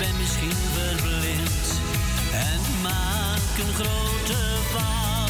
ben misschien verblind en maak een grote fout.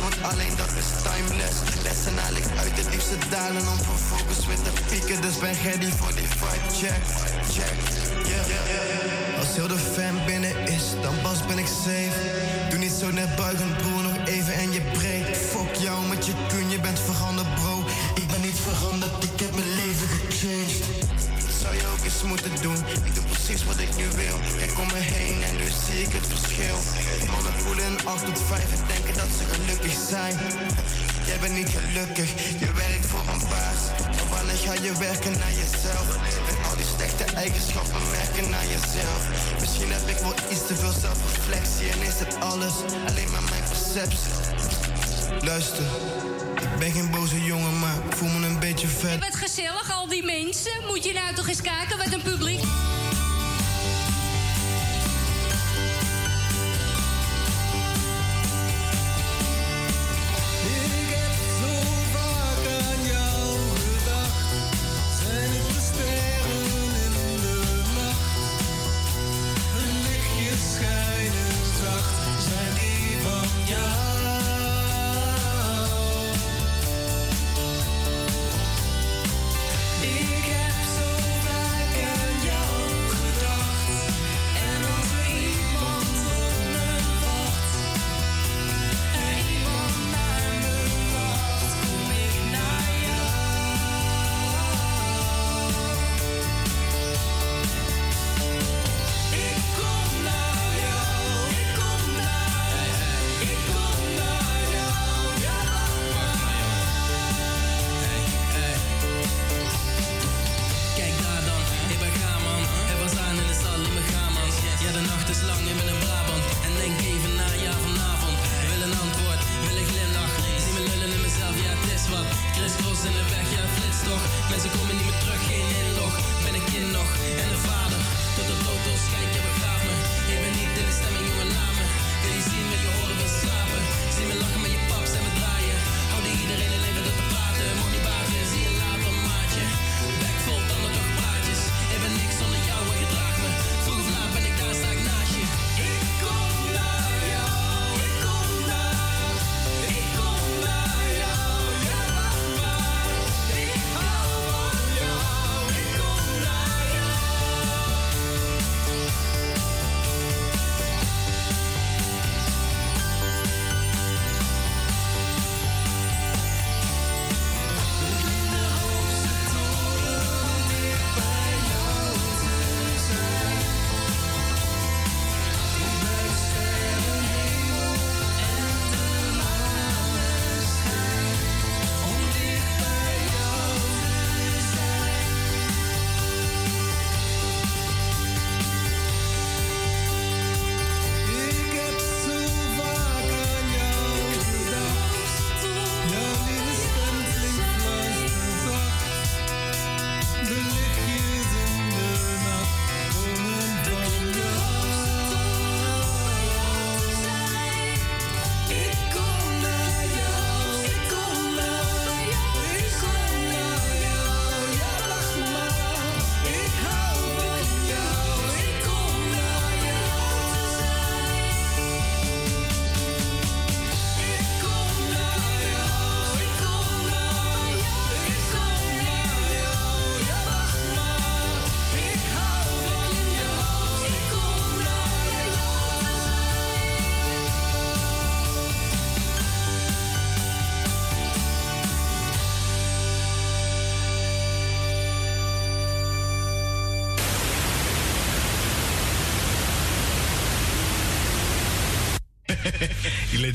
want alleen dat is timeless. Lessen haal ik uit de diepste dalen om van focus weer te pieken. Dus ben ready voor die fight, check, check, yeah. yeah, yeah. Als heel de fan binnen is, dan bas ben ik safe. Doe niet zo net buigen, broer, nog even en je breekt. Fuck jou met je kun, je bent veranderd, bro. Ik ben niet veranderd, ik heb mijn leven gechanged. Zou je ook eens moeten doen, ik doe precies wat ik nu wil. Ik kom me heen zie ik het verschil. Mannen voelen af tot vijf en denken dat ze gelukkig zijn. Jij bent niet gelukkig, je werkt voor een baas. Maar wanneer ga je werken naar jezelf? Met al die slechte eigenschappen merken naar jezelf. Misschien heb ik wel iets te veel zelfreflectie en is het alles alleen maar mijn perceptie. Luister. Ik ben geen boze jongen, maar ik voel me een beetje vet. Je bent gezellig, al die mensen. Moet je nou toch eens kijken wat een publiek...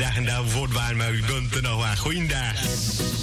dagen daarvoor maar u bent er nog wel. Goeiedag.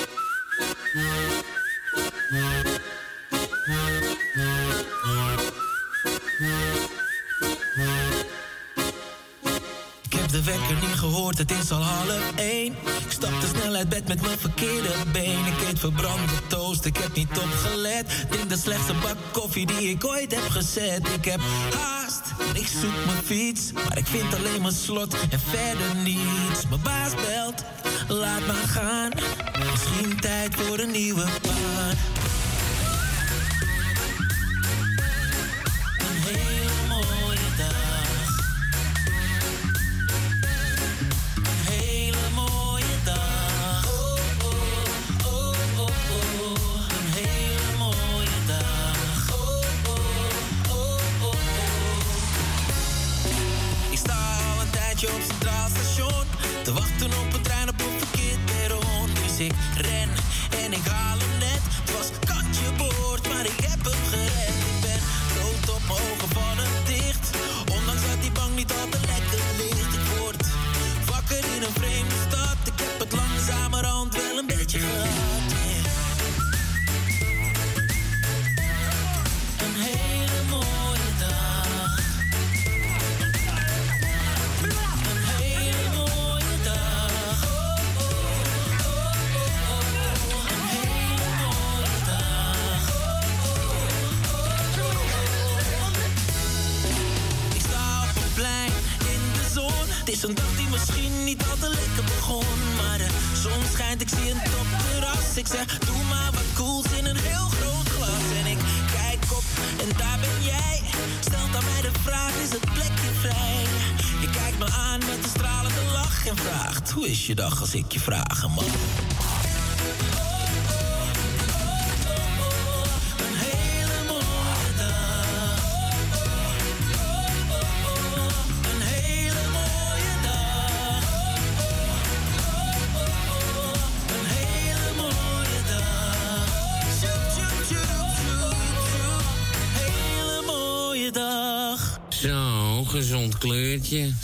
Het is al half één. Ik stap te snel uit bed met mijn verkeerde been. Ik eet verbrande toast, ik heb niet opgelet. Denk de slechtste bak koffie die ik ooit heb gezet. Ik heb haast, ik zoek mijn fiets. Maar ik vind alleen mijn slot en verder niets. Mijn baas belt, laat maar gaan. Misschien tijd voor een nieuwe baan.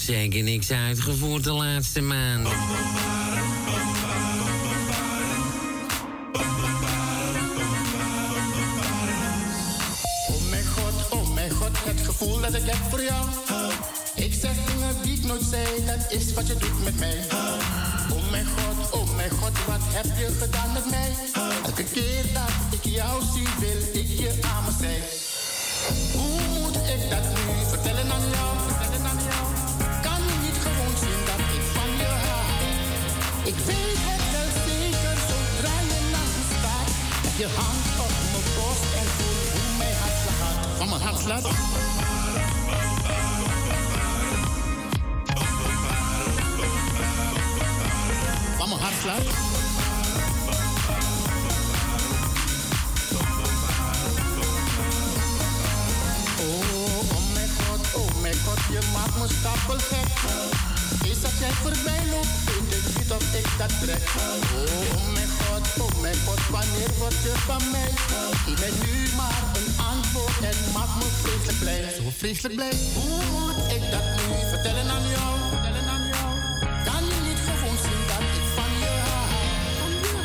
Zeker niks uitgevoerd de laatste maanden. Oh mijn god, oh mijn god, het gevoel dat ik heb voor jou. Ik zeg dingen die ik nooit zei, dat is wat je doet met mij. Oh mijn god, oh mijn god, wat heb je gedaan met mij? Elke keer dat ik jou zie, wil ik je aan me zijn. Hoe moet ik dat nu je hand op mijn borst en voel hoe mijn hartslag gaat. Van mijn hartslag. Van mijn hartslag. Oh, oh mijn god, oh mijn god, je maakt me stapel gek. Is als jij voorbij loopt, vind ik niet of ik dat trek. Oh, oh mijn god, oh mijn god, wanneer word je van mij? Geef mij nu maar een antwoord en maak me vreselijk blij. Zo vreselijk blij. Hoe moet ik dat nu vertellen aan jou? Kan je niet gewoon zien dat ik van je hou?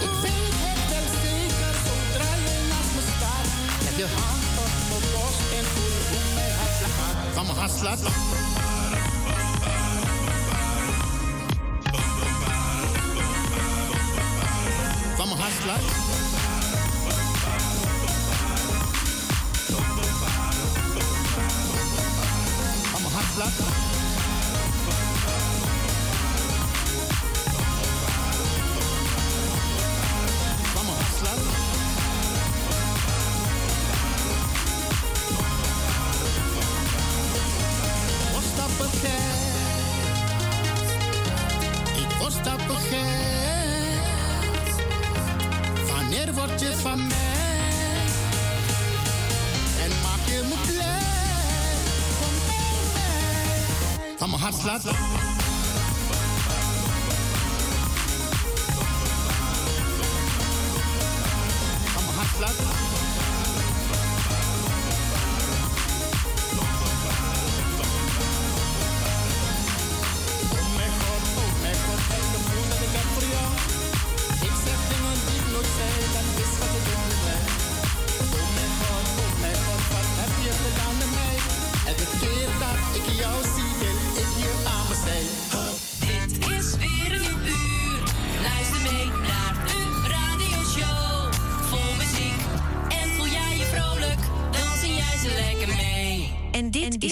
Ik weet het wel zeker, zodra je naast me staat. Heb je hand op borst en voel hoe mijn hartslag gaat. Van mijn hartslag. Van mijn hartslag. Van mijn hartslag.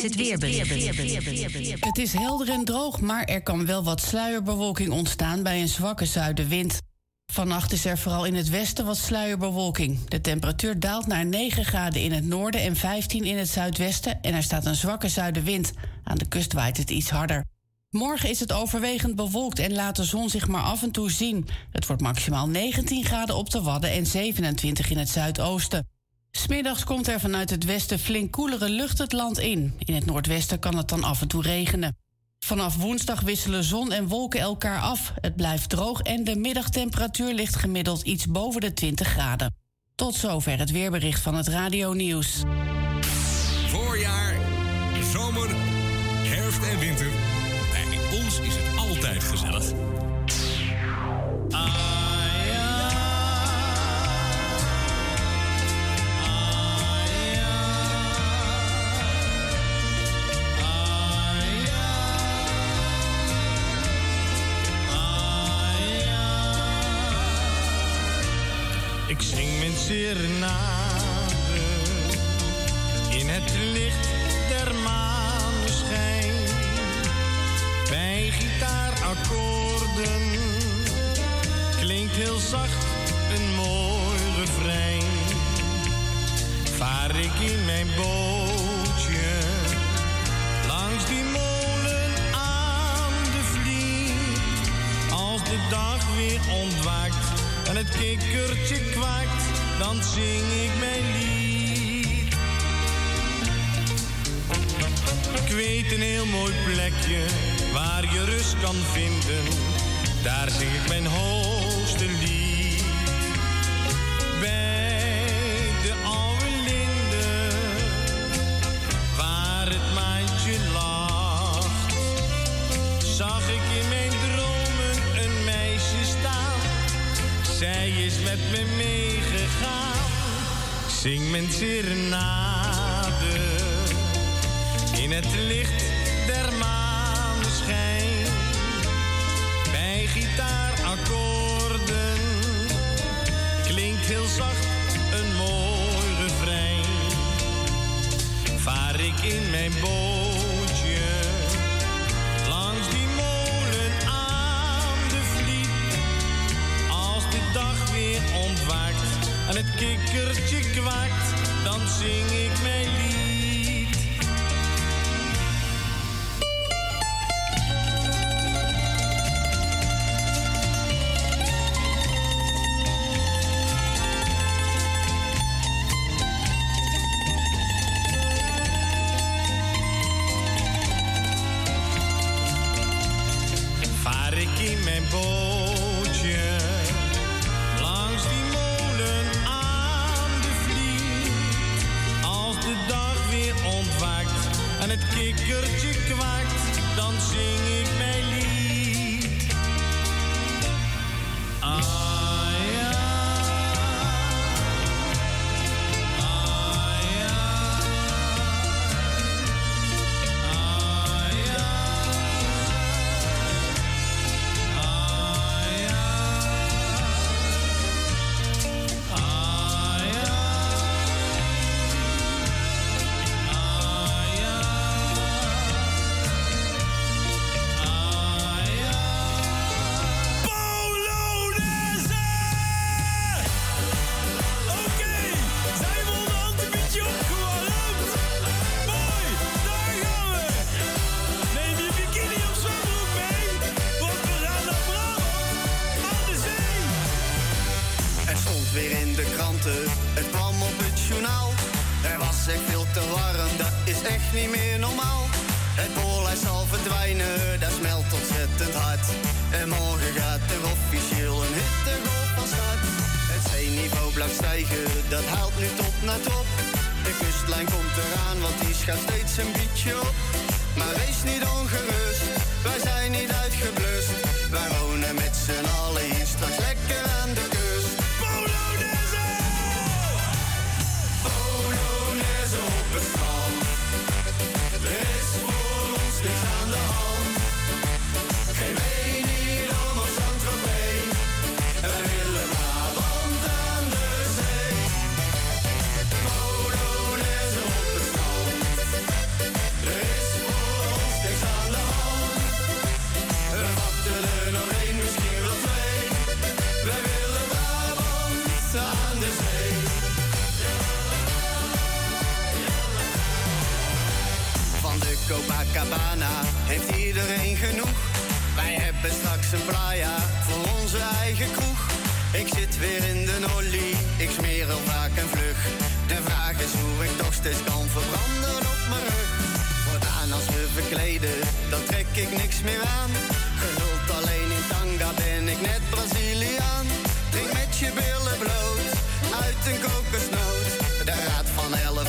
Is het weerbericht. Het is helder en droog, maar er kan wel wat sluierbewolking ontstaan bij een zwakke zuidenwind. Vannacht is er vooral in het westen wat sluierbewolking. De temperatuur daalt naar 9 graden in het noorden en 15 in het zuidwesten en er staat een zwakke zuidenwind. Aan de kust waait het iets harder. Morgen is het overwegend bewolkt en laat de zon zich maar af en toe zien. Het wordt maximaal 19 graden op de Wadden en 27 in het zuidoosten. Smiddags komt er vanuit het westen flink koelere lucht het land in. In het noordwesten kan het dan af en toe regenen. Vanaf woensdag wisselen zon en wolken elkaar af. Het blijft droog en de middagtemperatuur ligt gemiddeld iets boven de 20 graden. Tot zover het weerbericht van het Radio Nieuws. Voorjaar, zomer, herfst en winter. Bij ons is het altijd gezellig. In het licht der maneschijn. Bij gitaarakkoorden klinkt heel zacht een mooi refrein. Vaar ik in mijn bootje langs die molen aan de vliet. Als de dag weer ontwaakt en het kikkertje kwaakt, dan zing ik mijn lied. Ik weet een heel mooi plekje waar je rust kan vinden, daar zing ik mijn hoogste lied. Bij de oude linde, waar het maandje lacht, zag ik in mijn dromen een meisje staan. Zij is met me meegegaan, zing mijn serenade in het licht der maneschijn. Bij gitaarakkoorden klinkt heel zacht een mooi refrein. Vaar ik in mijn bootje kikkertje kwaakt, dan zing ik dat is echt niet meer normaal. Het bolhuis zal verdwijnen, dat smelt ontzettend hard. En morgen gaat er officieel een hitte van start. Het zeeniveau blijft stijgen, dat haalt nu tot naar top. De kustlijn komt eraan, want die gaat steeds een beetje op. Maar wees niet ongerust, wij zijn niet Cabana heeft iedereen genoeg. Wij hebben straks een playa voor onze eigen kroeg. Ik zit weer in de nolly, ik smeer al vaak en vlug. De vraag is hoe ik toch steeds kan verbranden op mijn rug. Voortaan als we verkleden, dan trek ik niks meer aan. Gehuld alleen in tanga ben ik net Braziliaan. Drink met je billen bloot, uit een kokosnoot. De raad van elf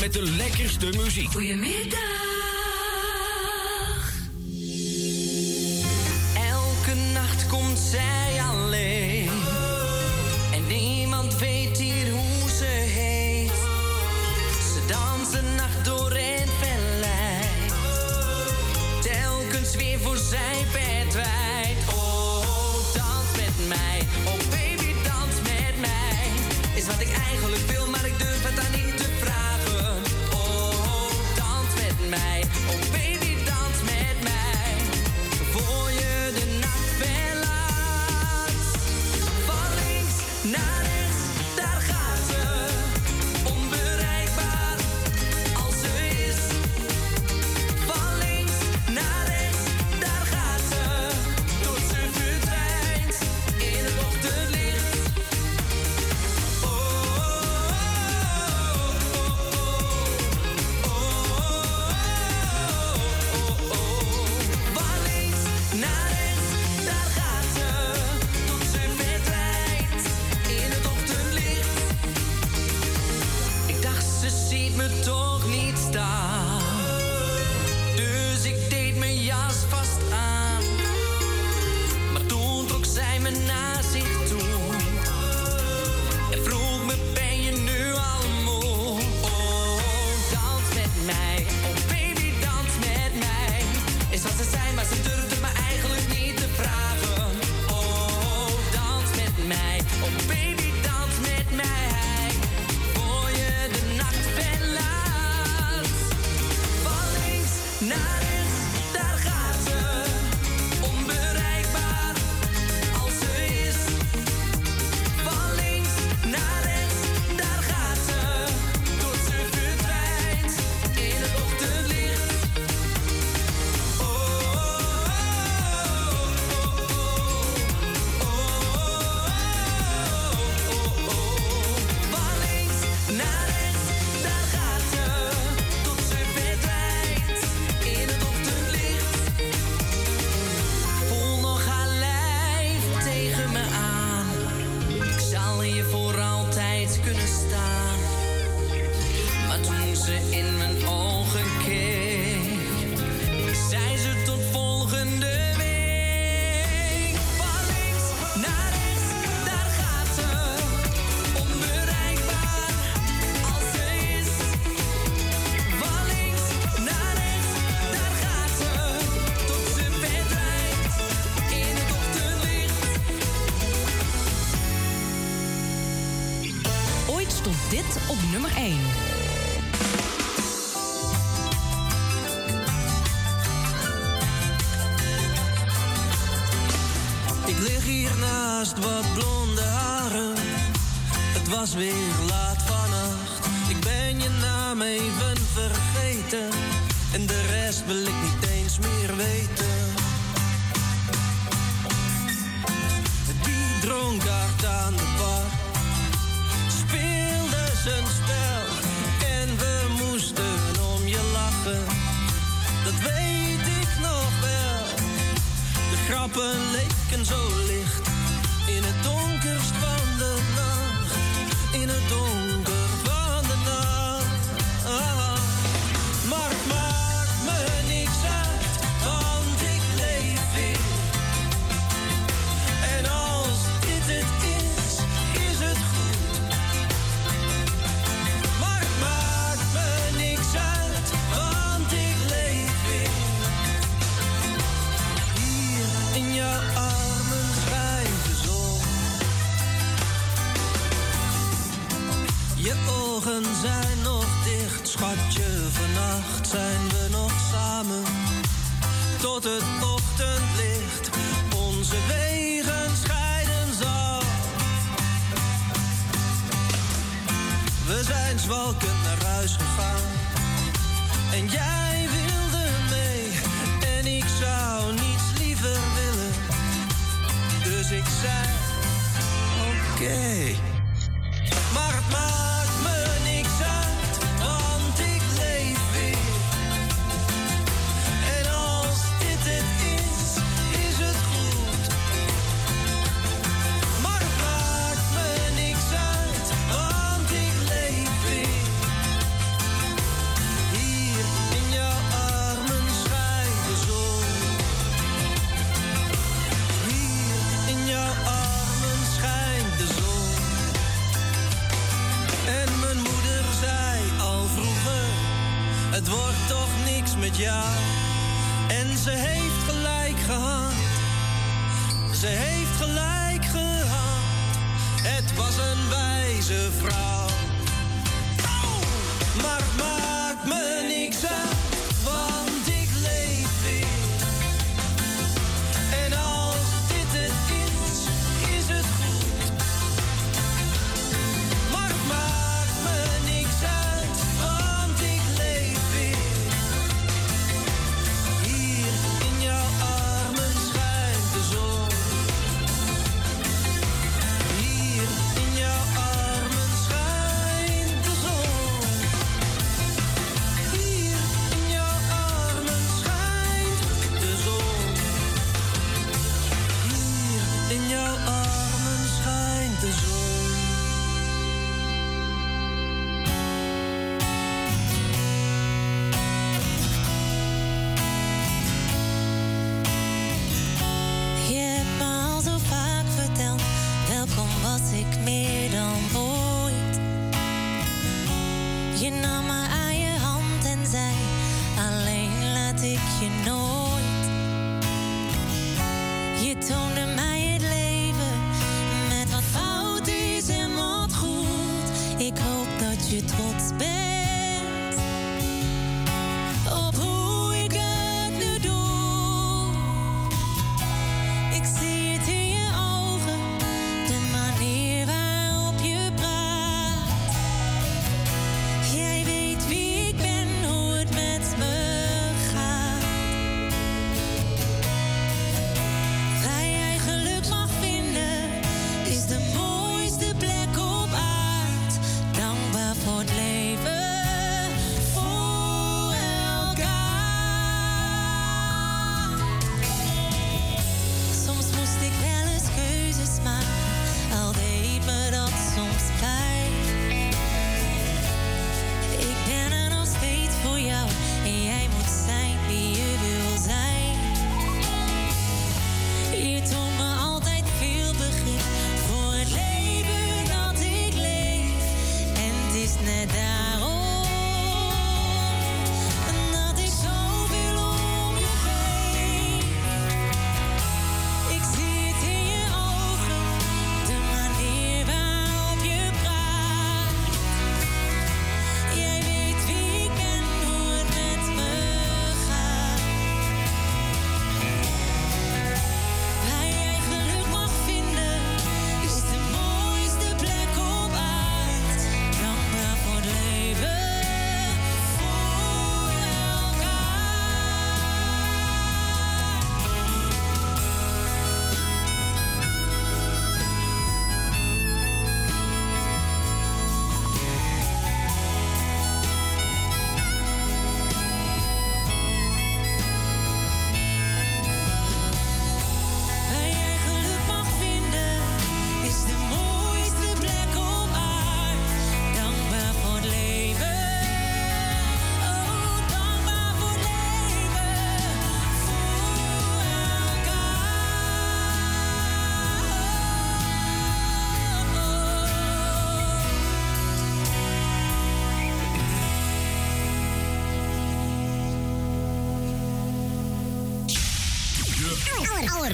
Met de lekkerste muziek. ogen zijn nog dicht, schatje. Vannacht zijn we nog samen. Tot het ochtendlicht onze wegen scheiden zal. We zijn zwalkend naar huis gegaan. En jij wilde mee. En ik zou niets liever willen. Dus ik zei: Oké. Maar het maakt. Ja, jou. En ze heeft gelijk gehad. Ze heeft gelijk gehad. Het was een wijze vrouw. Oh! Maar maakt me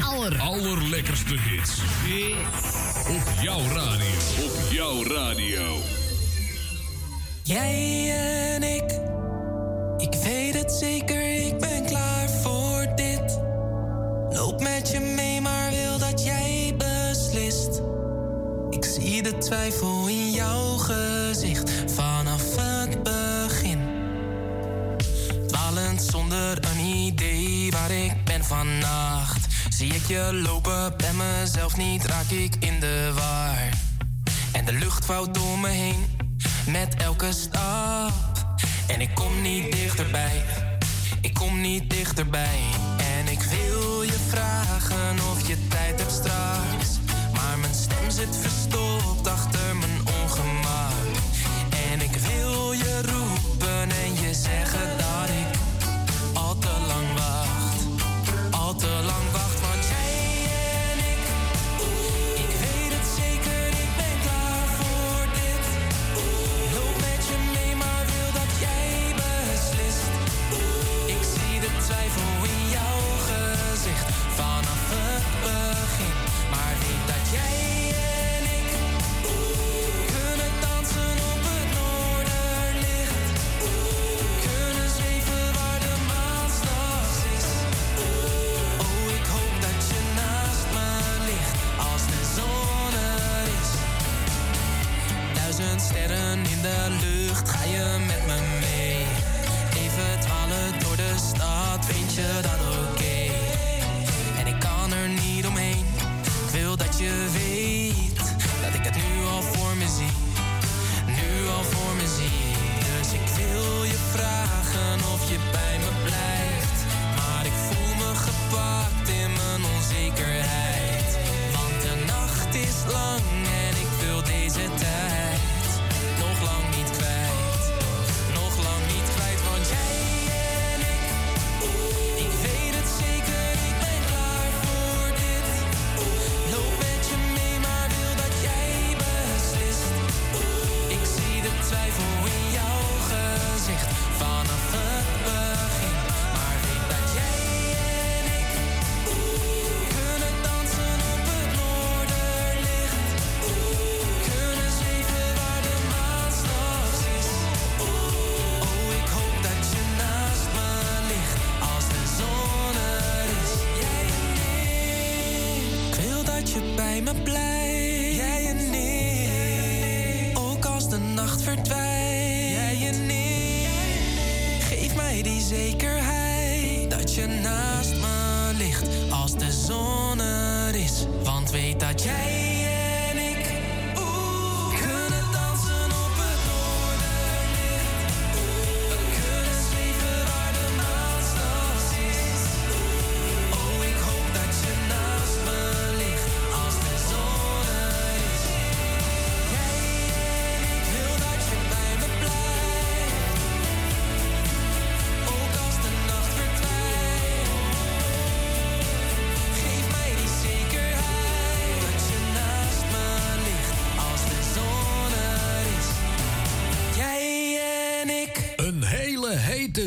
aller, aller. Allerlekkerste hits. Op jouw radio. Op jouw radio. Jij... Eh, Of niet, raak ik in de war. En de lucht vouwt door me heen, met elke stap. En ik kom niet dichterbij, ik kom niet dichterbij. En ik wil je vragen of je tijd hebt straks. Maar mijn stem zit verstoord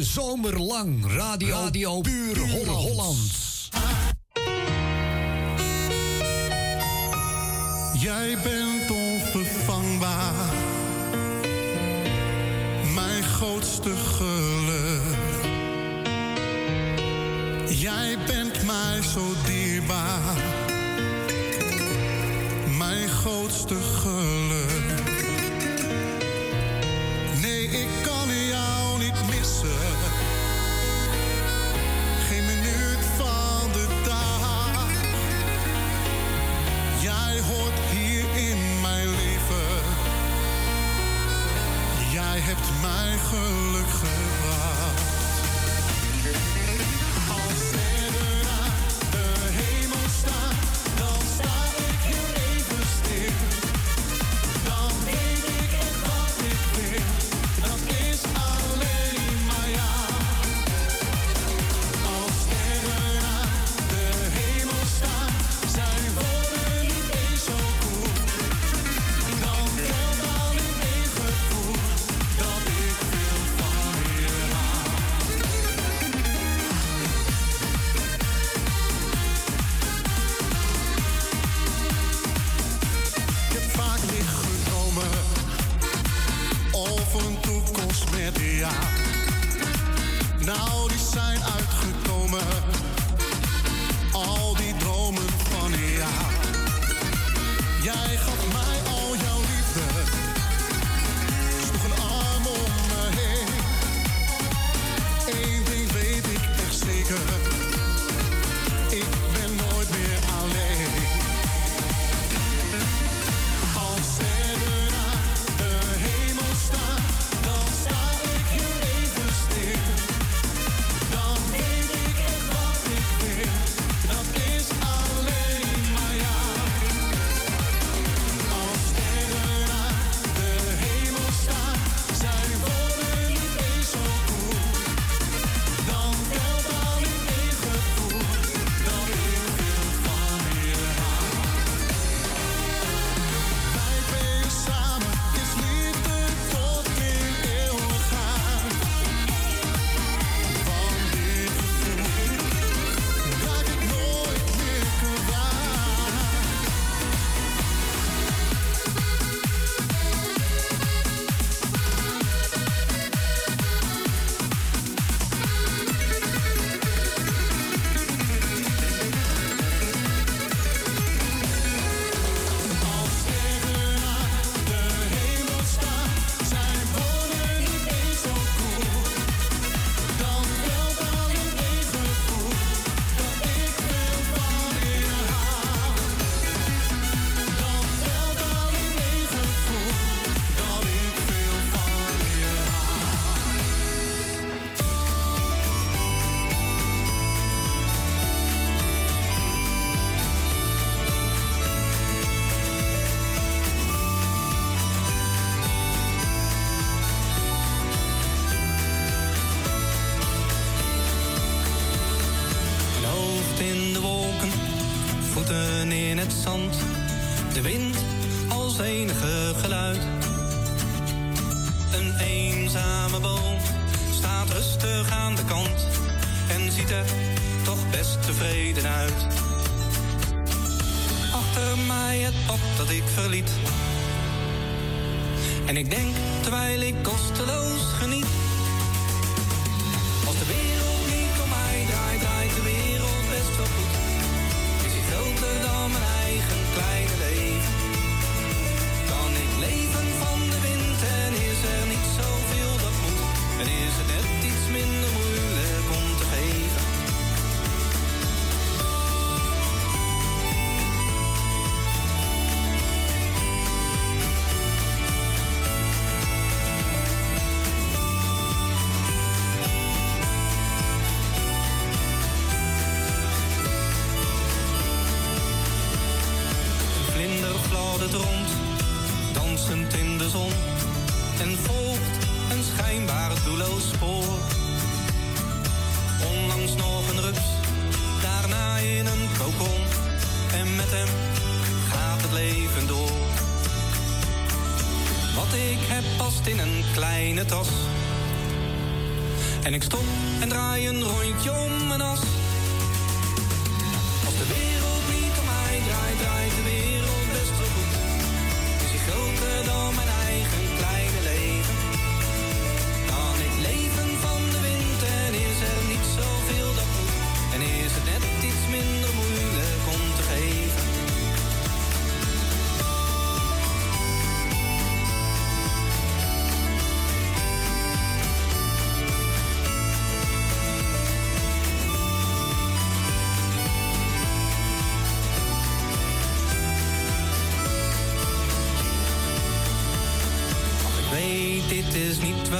Zomerlang. Radio, Radio Puur, Holland. Hollands. Jij bent onvervangbaar. Mijn grootste geluk. Jij bent mij zo dierbaar. Mijn grootste geluk.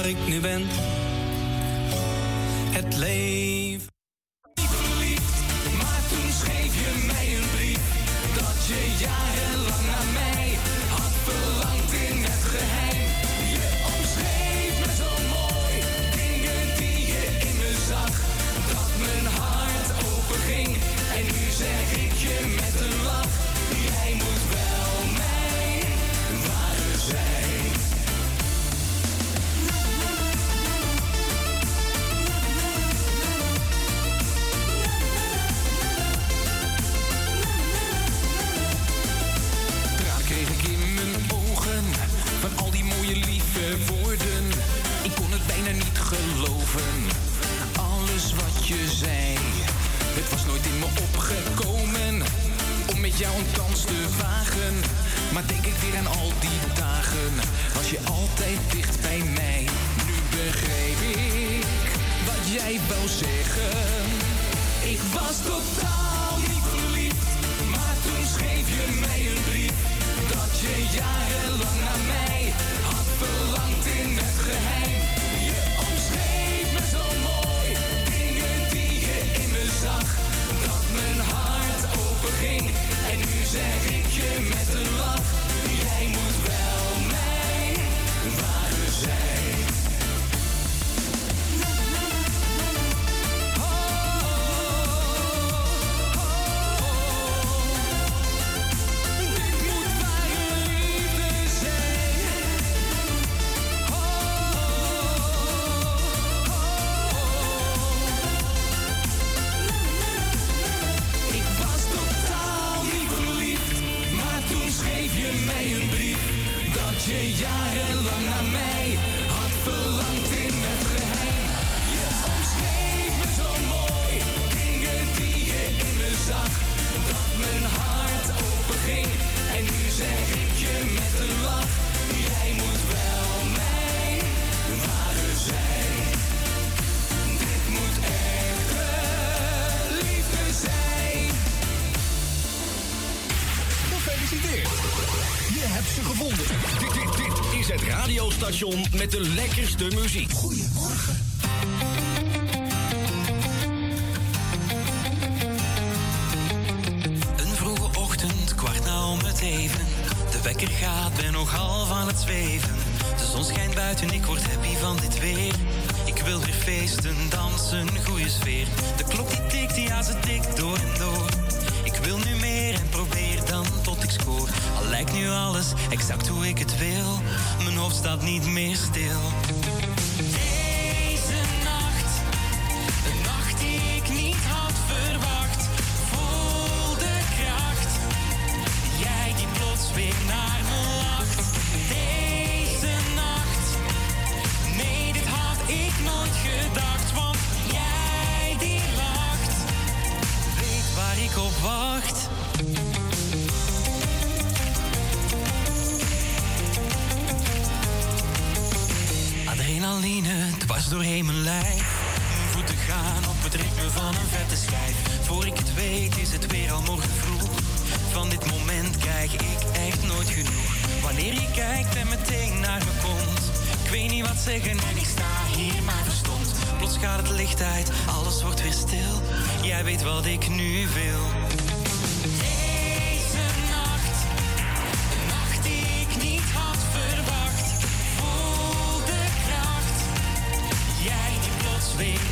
waar ik nu ben. Het leven de lekkerste muziek. Wanneer je kijkt en meteen naar me komt. Ik weet niet wat zeggen en ik sta hier maar verstomd. Plots gaat het licht uit, alles wordt weer stil. Jij weet wat ik nu wil. deze nacht die knik had verwacht oh de kracht jij die plots sleep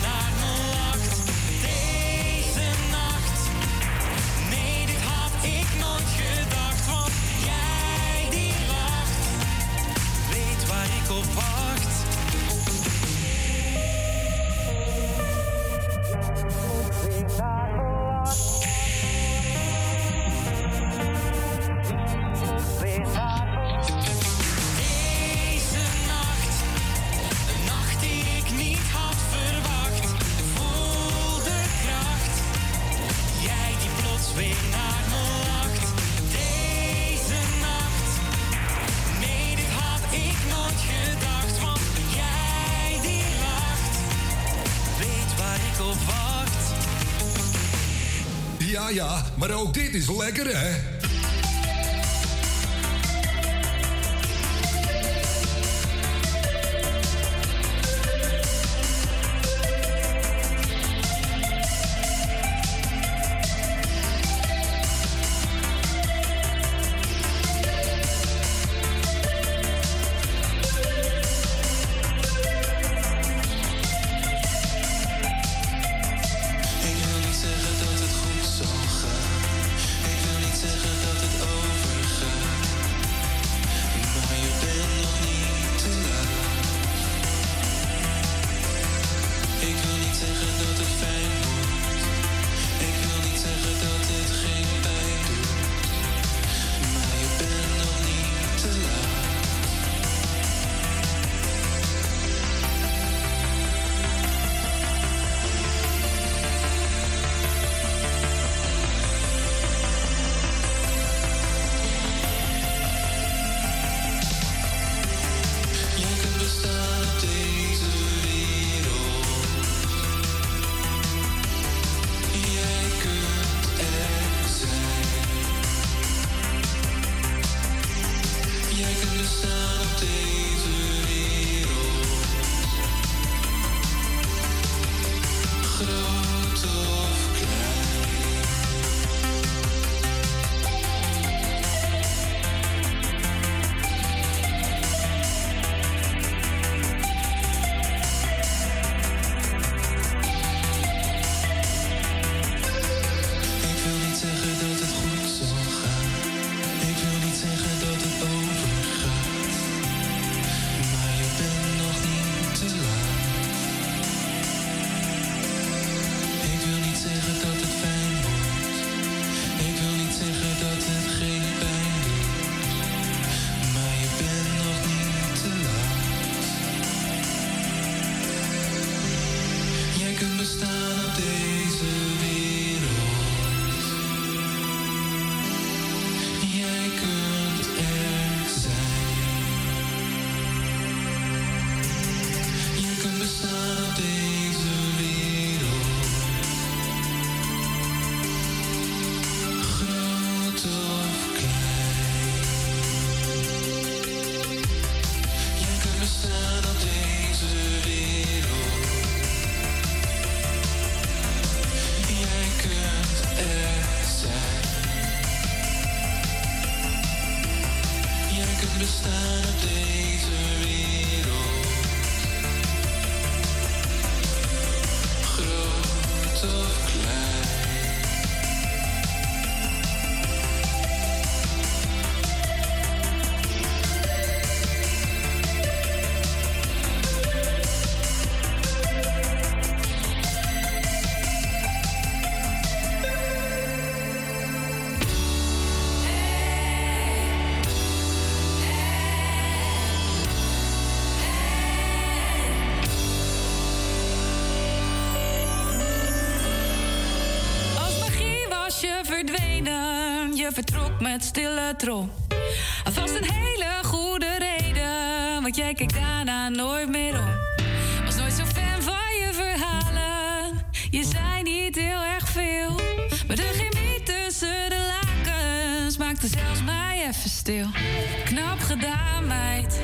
lekker, hè? day. met stille trom. Vast een hele goede reden, want jij kijkt daarna nooit meer om. Was nooit zo fan van je verhalen, je zei niet heel erg veel. Maar de chemie tussen de lakens maakte zelfs mij even stil. Knap gedaan, meid.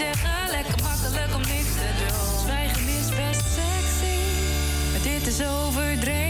zeggen, lekker makkelijk om niks te doen. Zwijgen is best sexy, maar dit is overdreven.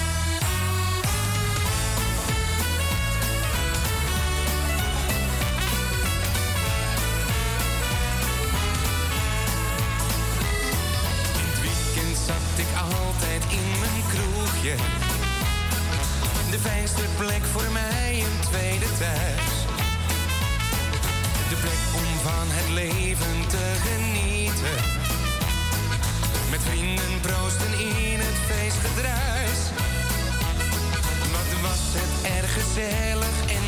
De fijnste plek voor mij, een tweede thuis. De plek om van het leven te genieten. Met vrienden proosten in het feestgedruis. Wat was het erg gezellig en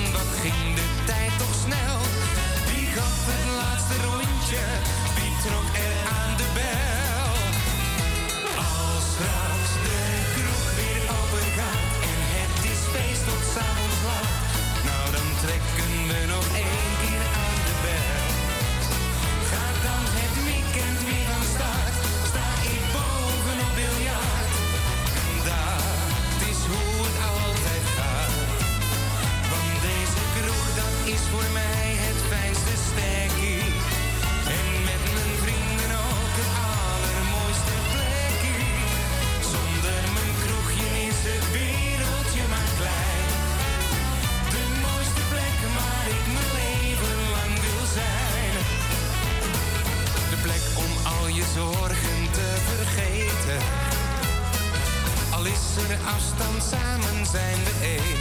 Afstand samen zijn we één.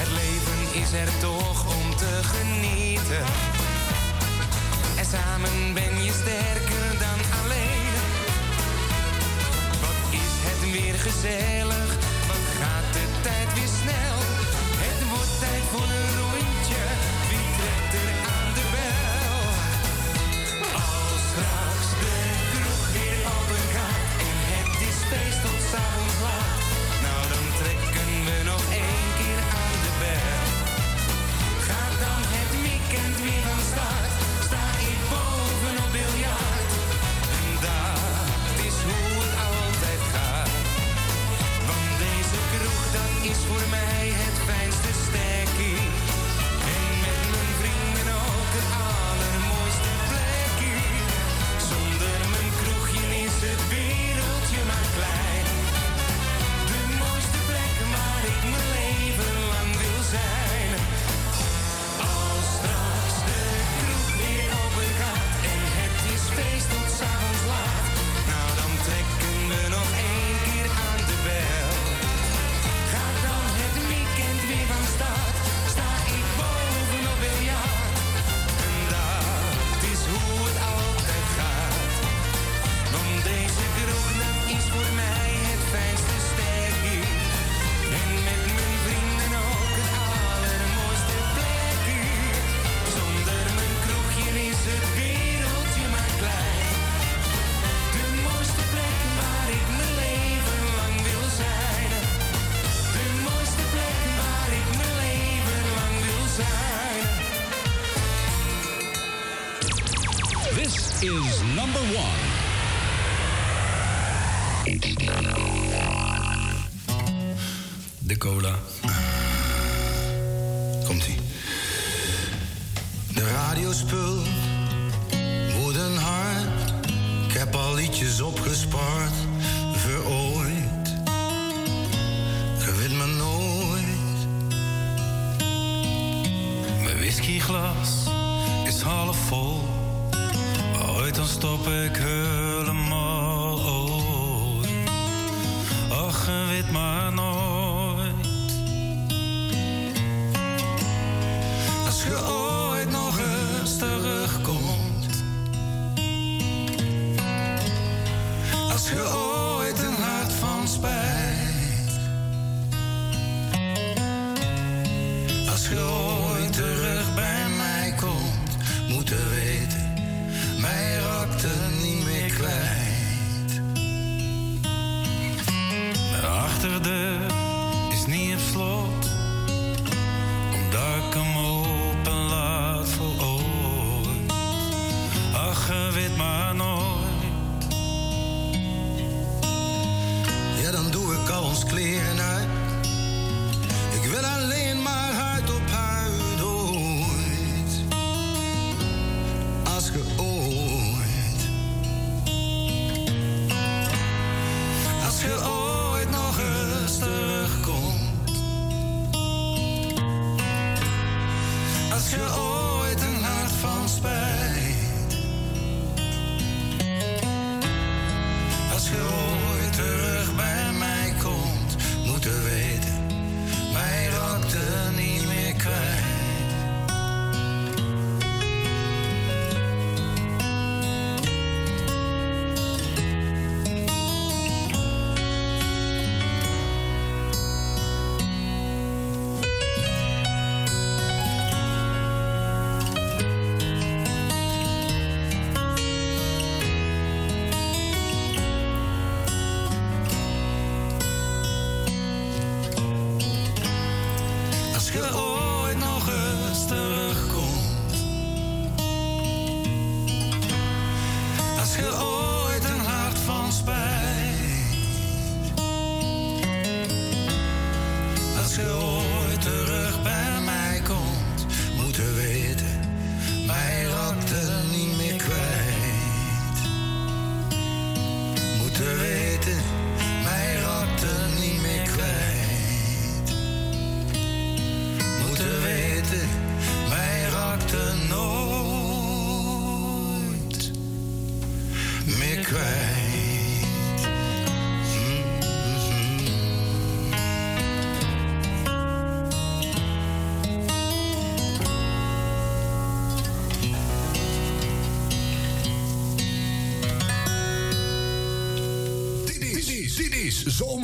Het leven is er toch om te genieten. En samen ben je sterker dan alleen. Wat is het weer gezellig? Wat gaat de tijd weer snel? Het wordt tijd voor een roer. feest tot s'avonds laat. Nou dan trekken we nog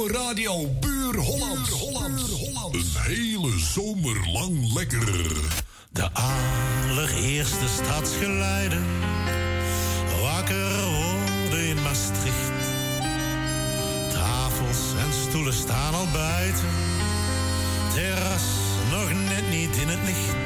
Radio Buur Holland. Holland. Holland. Een hele zomer lang lekker. De allereerste stadsgeluiden. Wakker worden in Maastricht. Tafels en stoelen staan al buiten. Terras nog net niet in het licht.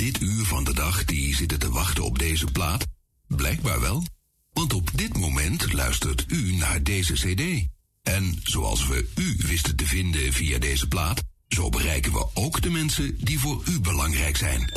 dit uur van de dag die zitten te wachten op deze plaat? Blijkbaar wel. Want op dit moment luistert u naar deze CD. En zoals we u wisten te vinden via deze plaat, zo bereiken we ook de mensen die voor u belangrijk zijn.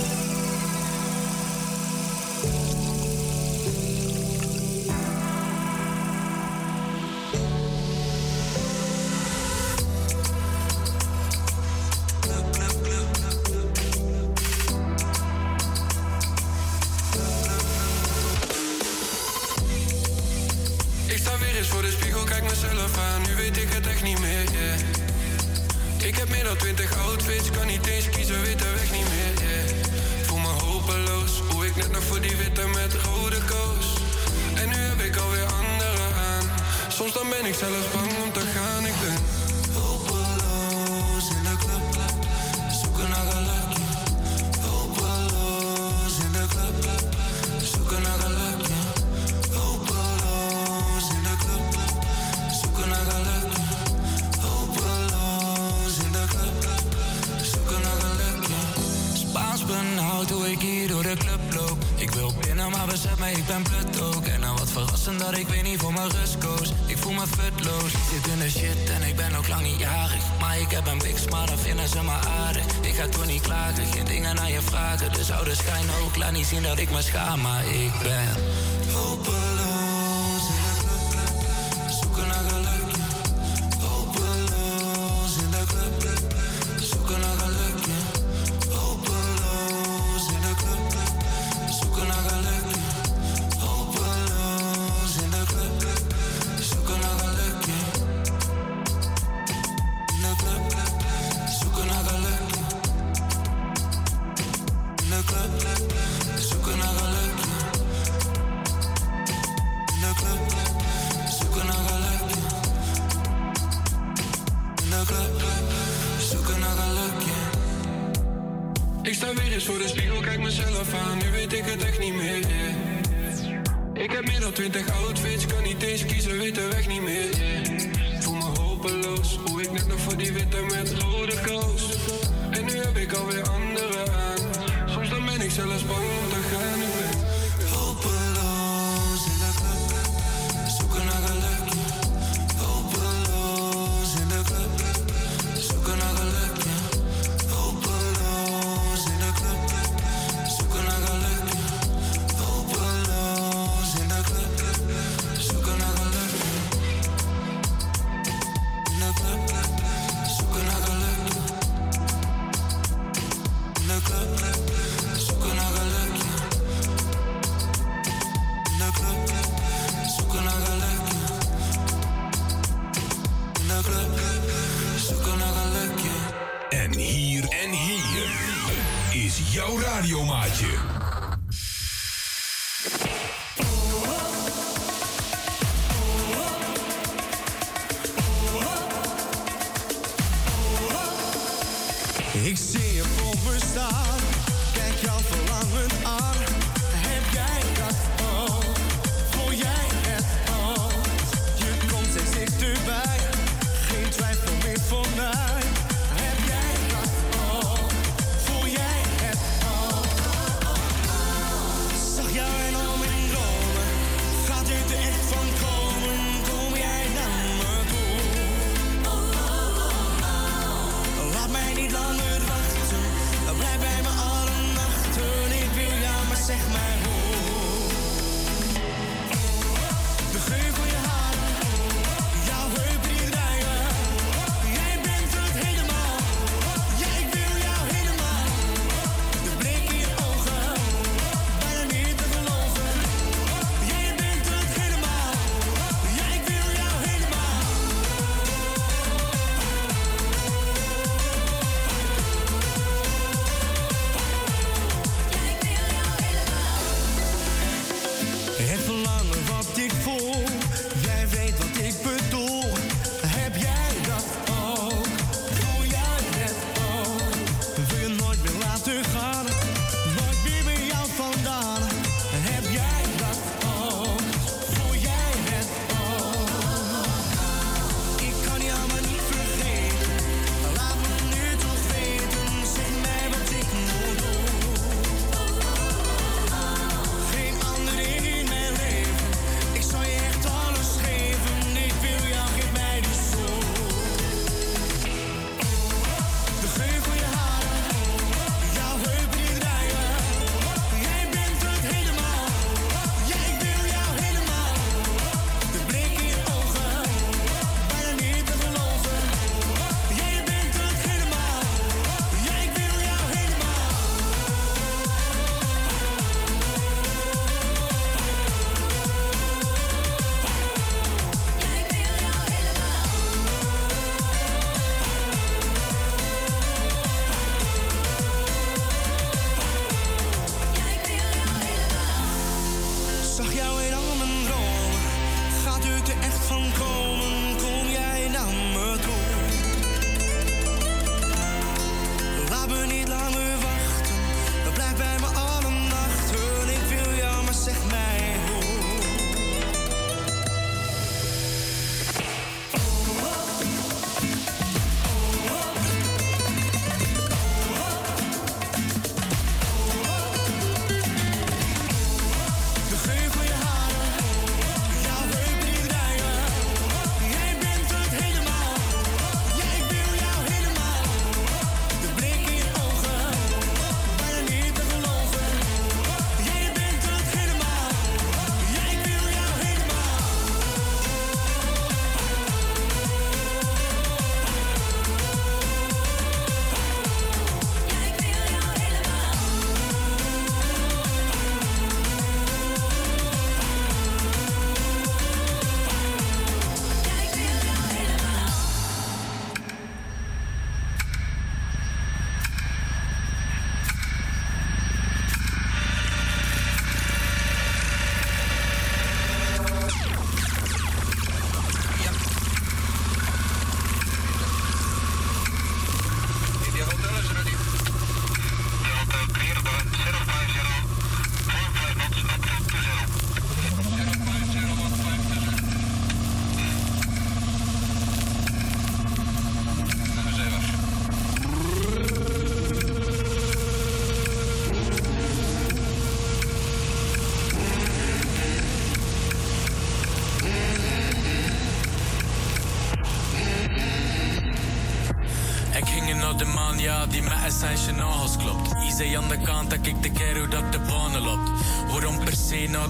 Ik zie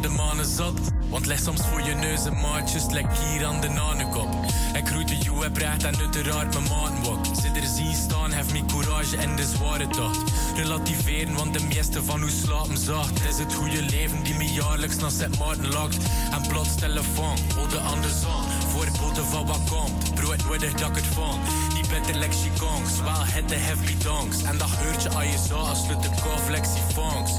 de manen zat. Want leg soms voor je neus een maatjes, dus lek hier aan de nanenkop. Ik groette jou, heb recht en uiteraard mijn maanwok. Zit er zien staan, hef mijn courage en de zware tocht. Relativeren, want de meeste van u slapen zacht. Het is het goede leven die me jaarlijks naar Sint Maarten lakt. En plots telefoon, de andersom. Voorboden van wat komt, brood nodig dat ik het van? Niet beter like chicongs, wel het de heavy donks. En dat heurt je aan je zaal, sluit de lek lexi funks.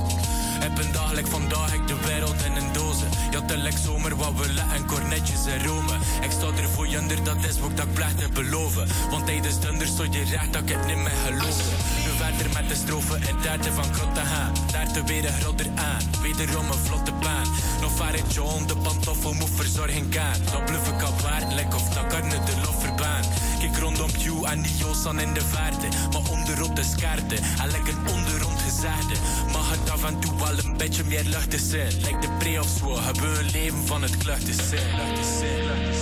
Heb een dagelijk vandaag, ik de wereld in een dozen. Ja, de lek zomer, wat we en cornetjes en romen. Ik sta er voor jender, dat is wat ik plecht te beloven. Want tijdens dunder stond je recht, dat ik het niet meer geloven. Nu verder met de strofe en derde van Kottaha. Daar te weer een groter aan, wederom een vlotte baan. Nog vaar het John, de pantoffel moet verzorging gaan. Dat bluff ik al waard, lek of dat kan de lofferbaan. Kijk rondom Q en die Joosan in de vaarten. Maar onderop de skaarten, en lekker onderom Mag het af en toe al een beetje meer lucht te zijn, Lijkt de pre of zo, hebben we een leven van het klucht te zijn.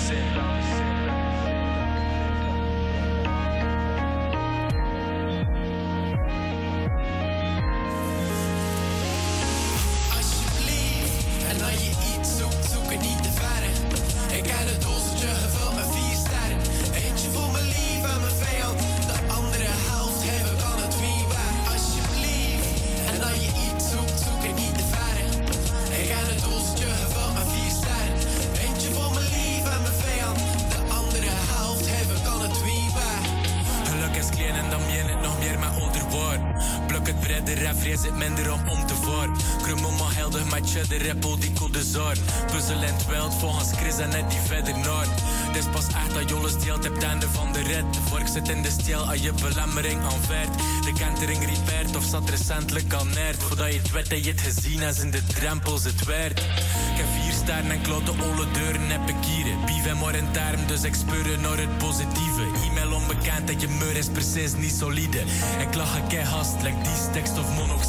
ze is niet solide. Ik lach een haast like die tekst of mono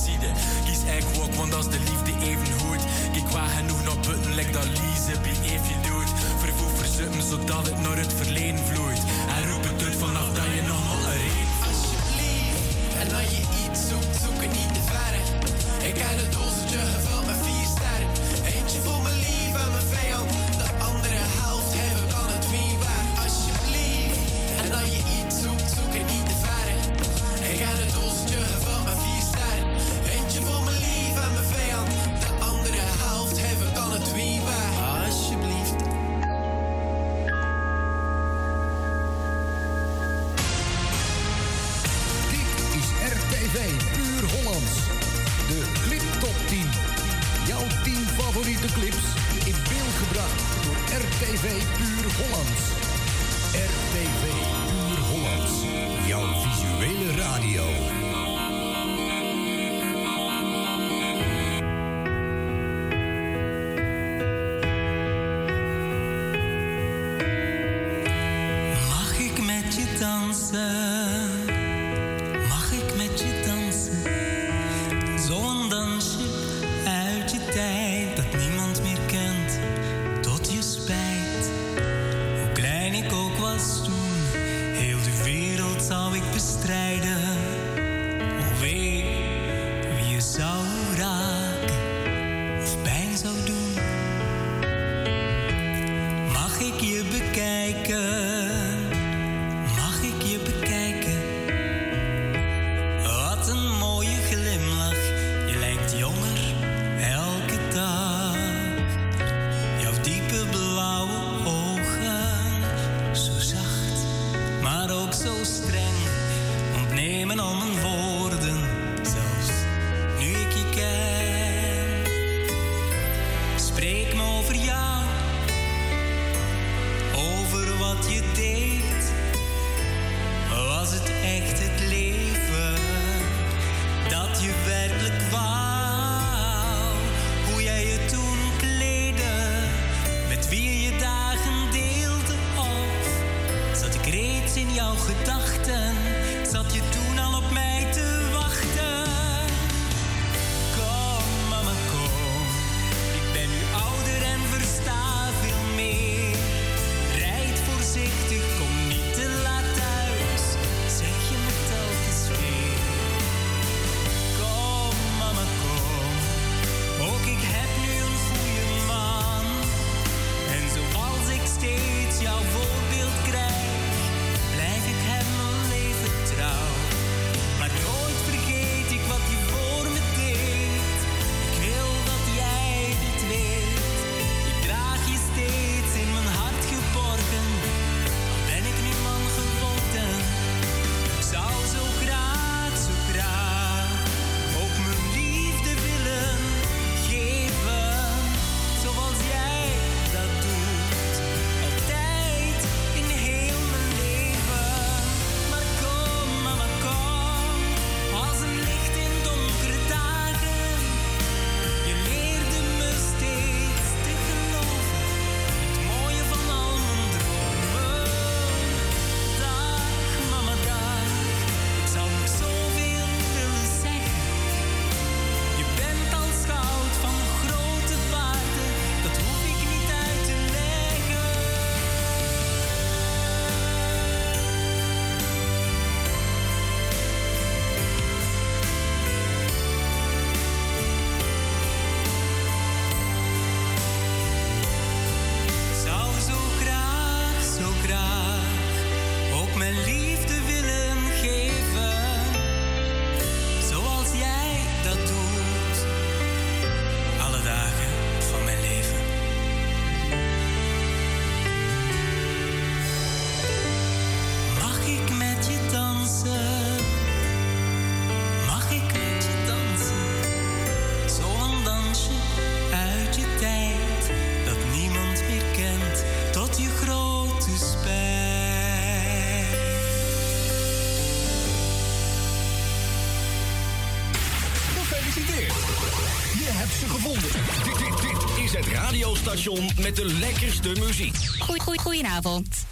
met de lekkerste muziek. Goeie, goeie, goedenavond.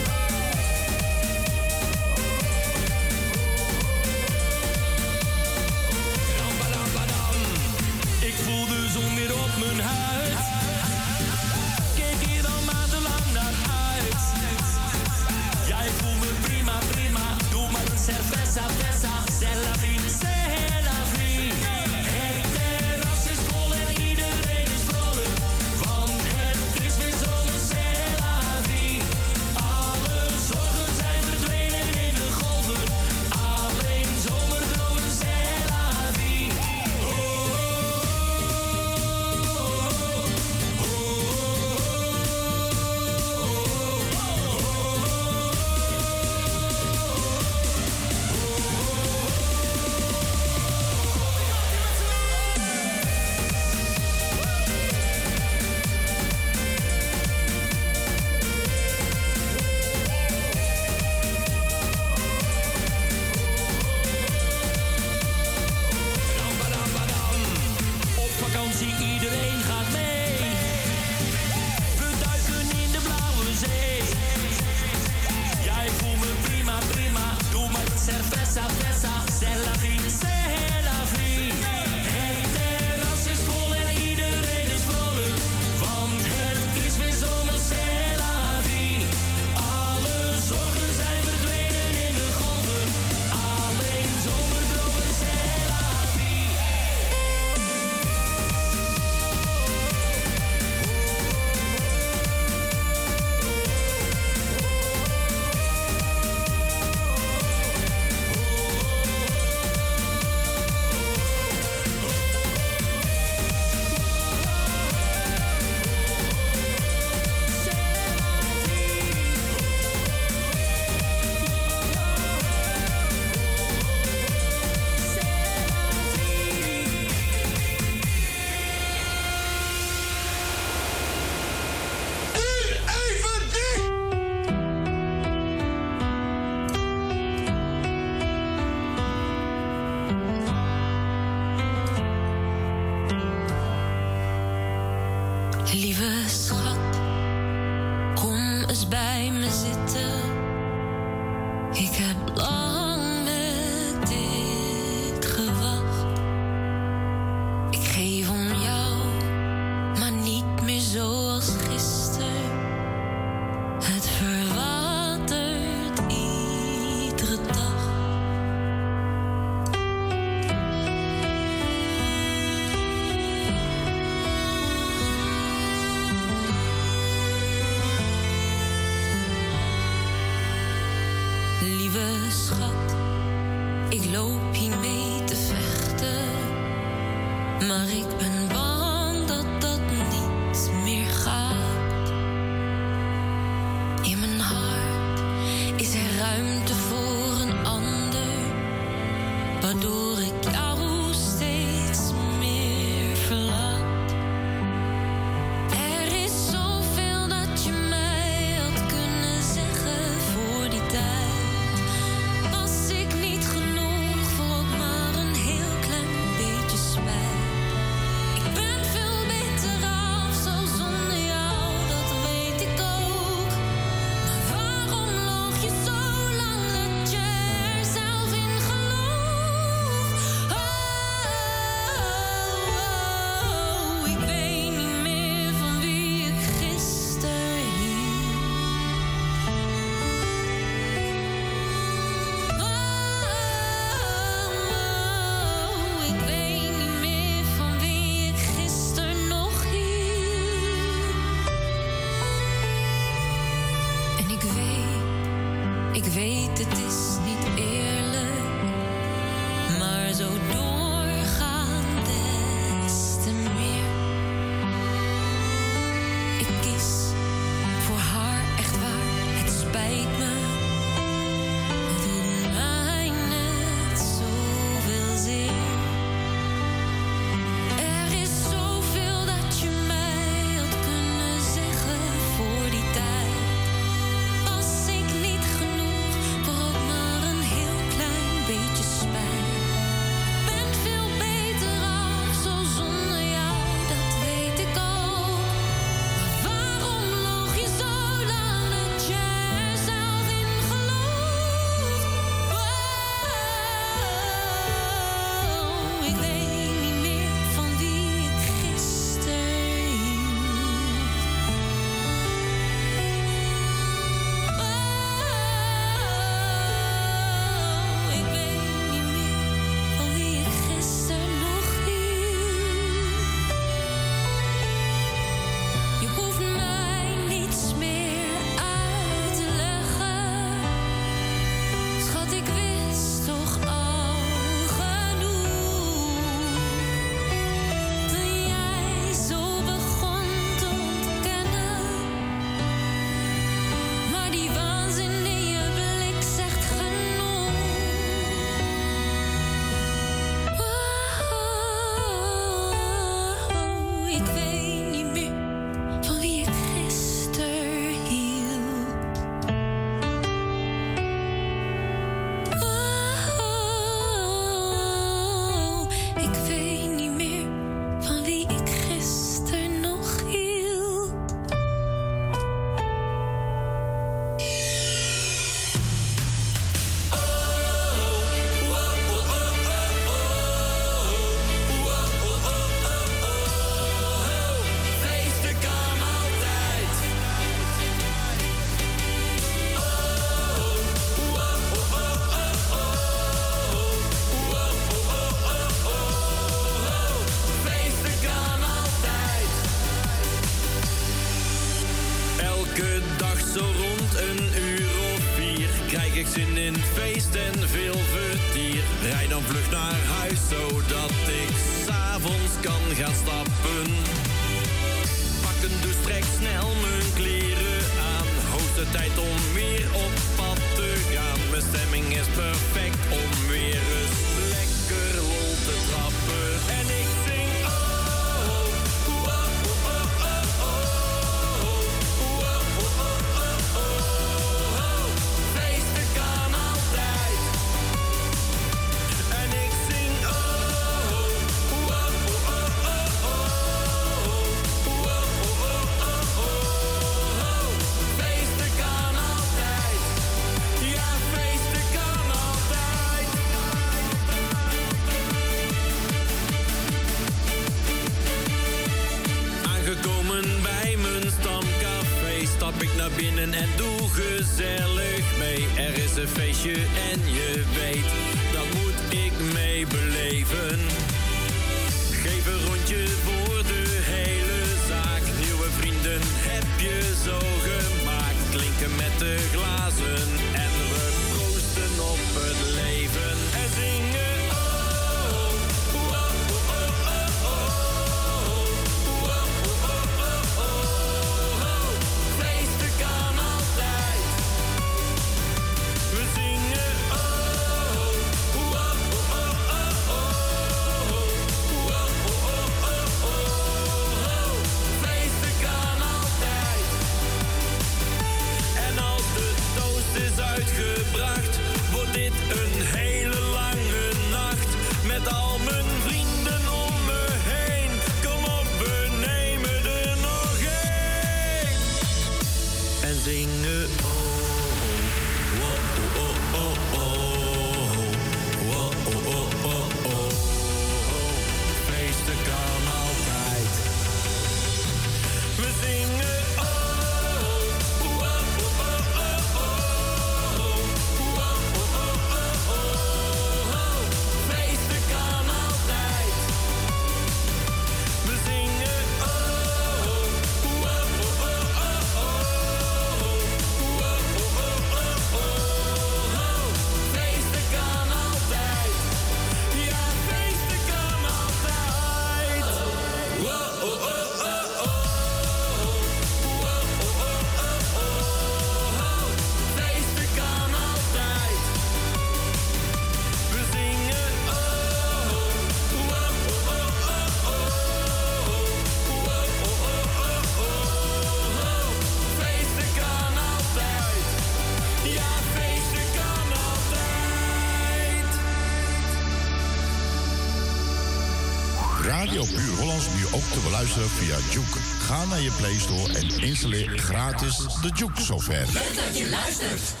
ook te beluisteren via Juke. Ga naar je Play Store en installeer gratis de Juke software. Leuk dat je luistert.